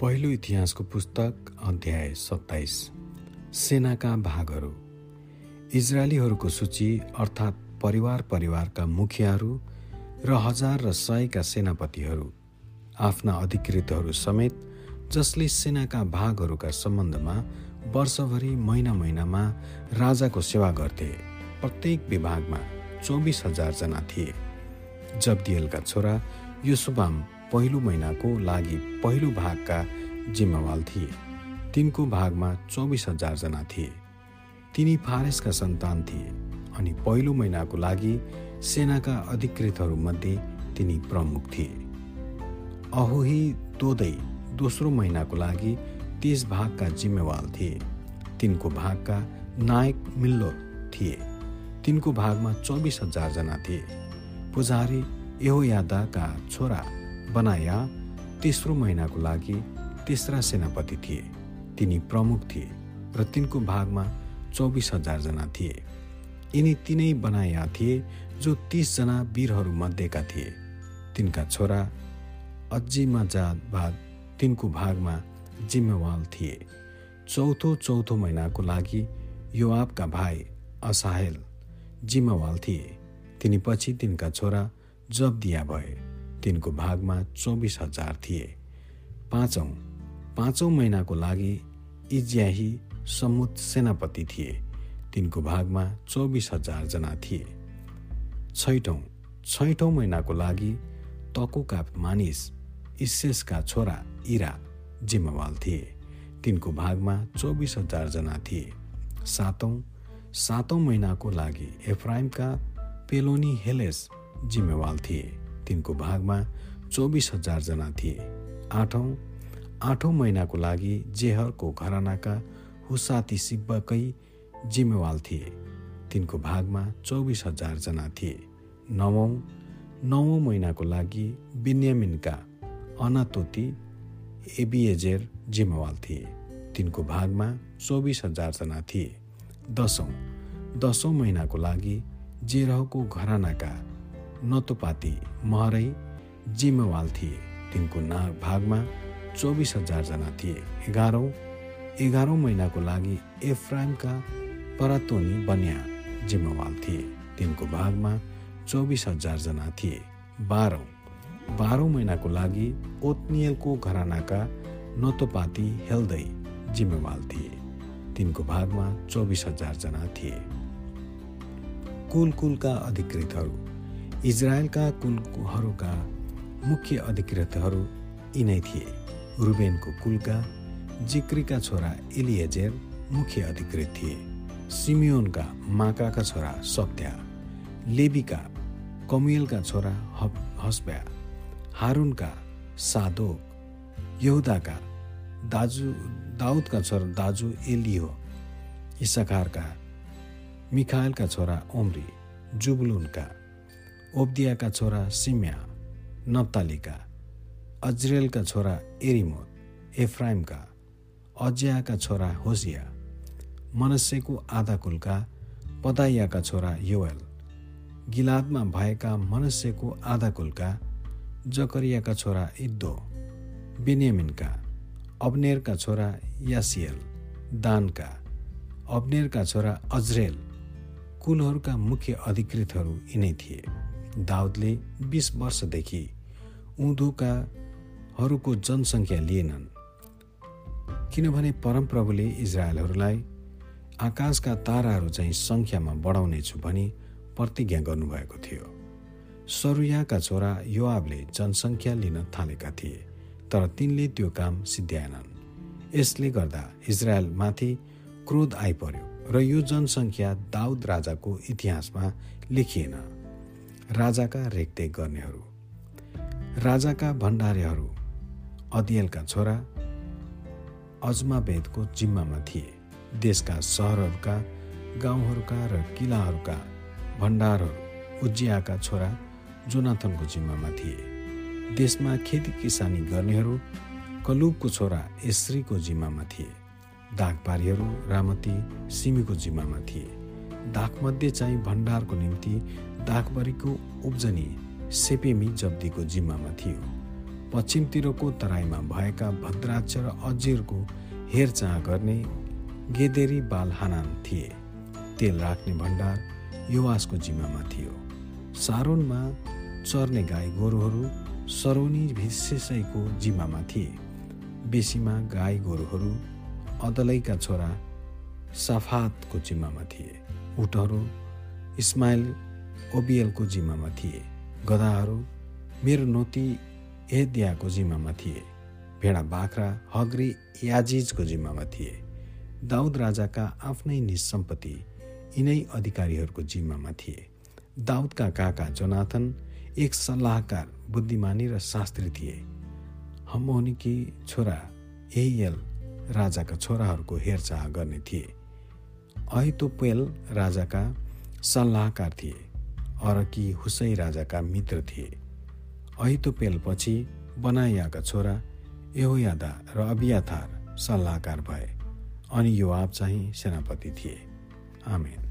पहिलो इतिहासको पुस्तक अध्याय सत्ताइस। सेनाका भागहरू। इजरायलीहरूको सूची अर्थात् परिवार परिवारका मुखियाहरू र हजार र सयका सेनापतिहरू आफ्ना अधिकृतहरू समेत जसले सेनाका भागहरूका सम्बन्धमा वर्षभरि महिना महिनामा राजाको सेवा गर्थे। प्रत्येक विभागमा चौबिस हजारजना थिए। जब्दियलका छोरा युसुबाम पहिलो महिनाको लागि पहिलो भागका जिम्मेवाल थिए। तिनको भागमा चौबिस हजारजना थिए। तिनी फारेसका सन्तान थिए अनि पहिलो महिनाको लागि सेनाका अधिकृतहरूमध्ये तिनी प्रमुख थिए। अहोही तोदै दोस्रो महिनाको लागि त्यस भागका जिम्मेवाल थिए। तिनको भागका नायक मिल्लो थिए। तिनको भागमा चौबिस हजारजना थिए। पुजारी यादाका छोरा बनाया तेस्रो महिनाको लागि तेस्रा सेनापति थिए। तिनी प्रमुख थिए र तिनको भागमा चौबिस हजारजना थिए। यिनी तिनै बनाया थिए जो तिसजना वीरहरूमध्येका थिए। तिनका छोरा अजिमा बाद तिनको भागमा जिम्मेवाल थिए। चौथो चौथो महिनाको लागि युवाबका भाइ असाहेल जिम्मेवाल थिए। तिनी पछि तिनका छोरा जब्दिया भए। तिनको भागमा चौबिस हजार थिए। पाँचौँ पाँचौँ महिनाको लागि इज्याही समुद सेनापति थिए। तिनको भागमा चौबिस हजारजना थिए। छैठौँ छैठौँ महिनाको लागि तकोका मानिस इसेसका छोरा इरा जिम्मेवाल थिए। तिनको भागमा चौबिस हजारजना थिए। सातौँ सातौँ महिनाको लागि एफ्राइमका पेलोनी हेलेस जिम्मेवाल थिए। तिनको भागमा चौबिस हजारजना थिए। आठौँ आठौँ महिनाको लागि जेहरको घरानाका हुसाती सिब्बकै जिम्मेवाल थिए। तिनको भागमा चौबिस हजारजना थिए। नवौँ नवौँ महिनाको लागि बिन्यामिनका अनातोती एबिएजेर जिम्मेवाल थिए। तिनको भागमा चौबिस हजारजना थिए। दसौँ दसौँ महिनाको लागि जेरहको घरानाका नतोपाती महरै जिम्मेवाल थिए। तिनको ना भागमा चौबिस हजारजना थिए। एघारौँ एघारौँ महिनाको लागि एफ्राइमका परातोनी बन्या जिम्मेवाल थिए। तिनको भागमा चौबिस हजारजना थिए। बाह्रौँ बाह्रौँ महिनाको लागि ओत्नियलको घरानाका नतोपाती हेल्दै जिम्मेवाल थिए। तिनको भागमा चौबिस हजारजना थिए। कुल कुलका अधिकृतहरू इजरायलका कुलहरूका मुख्य अधिकृतहरू यिनै थिए? रुबेनको कुलका जिक्रीका छोरा इलिएजेर मुख्य अधिकृत थिए। सिमियोनका माकाका छोरा सत्या लेबीका कमियलका छोरा हस्प्या। हारुनका सादोक। यहुदाका दाजु दाउदका छोरा दाजु एलियो। इसाकारका मिखायलका छोरा ओम्री। जुबलुनका ओब्दियाका छोरा सिम्या नप्तालीका अजरेलका छोरा एरिमोत एफ्राइमका अज्याका छोरा होसिया मनस्यको आधा कुलका पदाइयाका छोरा योएल गिलादमा भएका मनस्यको आधा कुलका जकरियाका छोरा इद्दो बेनियमिनका अब्नेरका छोरा यासियल दानका अब्नेरका छोरा अजरेल कुलहरूका मुख्य अधिकृतहरू यिनै थिए। दाउदले बिस वर्षदेखि उँधोकाहरूको जनसङ्ख्या लिएनन्। किनभने परमप्रभुले इजरायलहरूलाई आकाशका ताराहरू चाहिँ सङ्ख्यामा बढाउनेछु भनी प्रतिज्ञा गर्नुभएको थियो। सरुयाका छोरा युवाबले जनसङ्ख्या लिन थालेका थिए तर तिनले त्यो काम सिद्ध्याएनन्। यसले गर्दा इजरायलमाथि क्रोध आइपर्यो र यो जनसङ्ख्या दाउद राजाको इतिहासमा लेखिएन। राजाका रेखदेख गर्नेहरू राजाका भण्डारेहरू अदियलका छोरा अजमावेदको जिम्मामा थिए। देशका सहरहरूका गाउँहरूका र किलाहरूका भण्डारहरू उज्जियाका छोरा जोनाथनको जिम्मामा थिए। देशमा खेती किसानी गर्नेहरू कलुबको छोरा एस्रीको जिम्मामा थिए। दागपारीहरू रामती सिमीको जिम्मामा थिए। दागमध्ये चाहिँ भण्डारको निम्ति दागबरीको उब्जनी सेपेमी जब्दीको जिम्मामा थियो। पश्चिमतिरको तराईमा भएका भद्राक्ष र अजिरको हेरचाह गर्ने गेदेरी बाल हानान थिए। तेल राख्ने भण्डार युवासको जिम्मामा थियो। सारोनमा चर्ने गाई गोरुहरू सरोनी भिसेसैको जिम्मामा थिए। बेसीमा गाई गोरुहरू अदलैका छोरा सफातको जिम्मामा थिए। उठहरू इस्माइल ओबियलको जिम्मामा थिए। गधाहरू मेरो नोती एदियाको जिम्मामा थिए। भेडा बाख्रा हग्री याजिजको जिम्मामा थिए। दाउद राजाका आफ्नै निसम्पत्ति यिनै अधिकारीहरूको जिम्मामा थिए। दाउदका काका जोनाथन एक सल्लाहकार बुद्धिमानी र शास्त्री थिए। हमोनीकी छोरा एयल राजाका छोराहरूको हेरचाह गर्ने थिए। अहितोपेल राजाका सल्लाहकार थिए अरकी हुसै राजाका मित्र थिए। अहितोपेलपछि बनाइयाका छोरा एहोयादा र अबियाथार सल्लाहकार भए अनि यो आप चाहिँ सेनापति थिए। आमेन।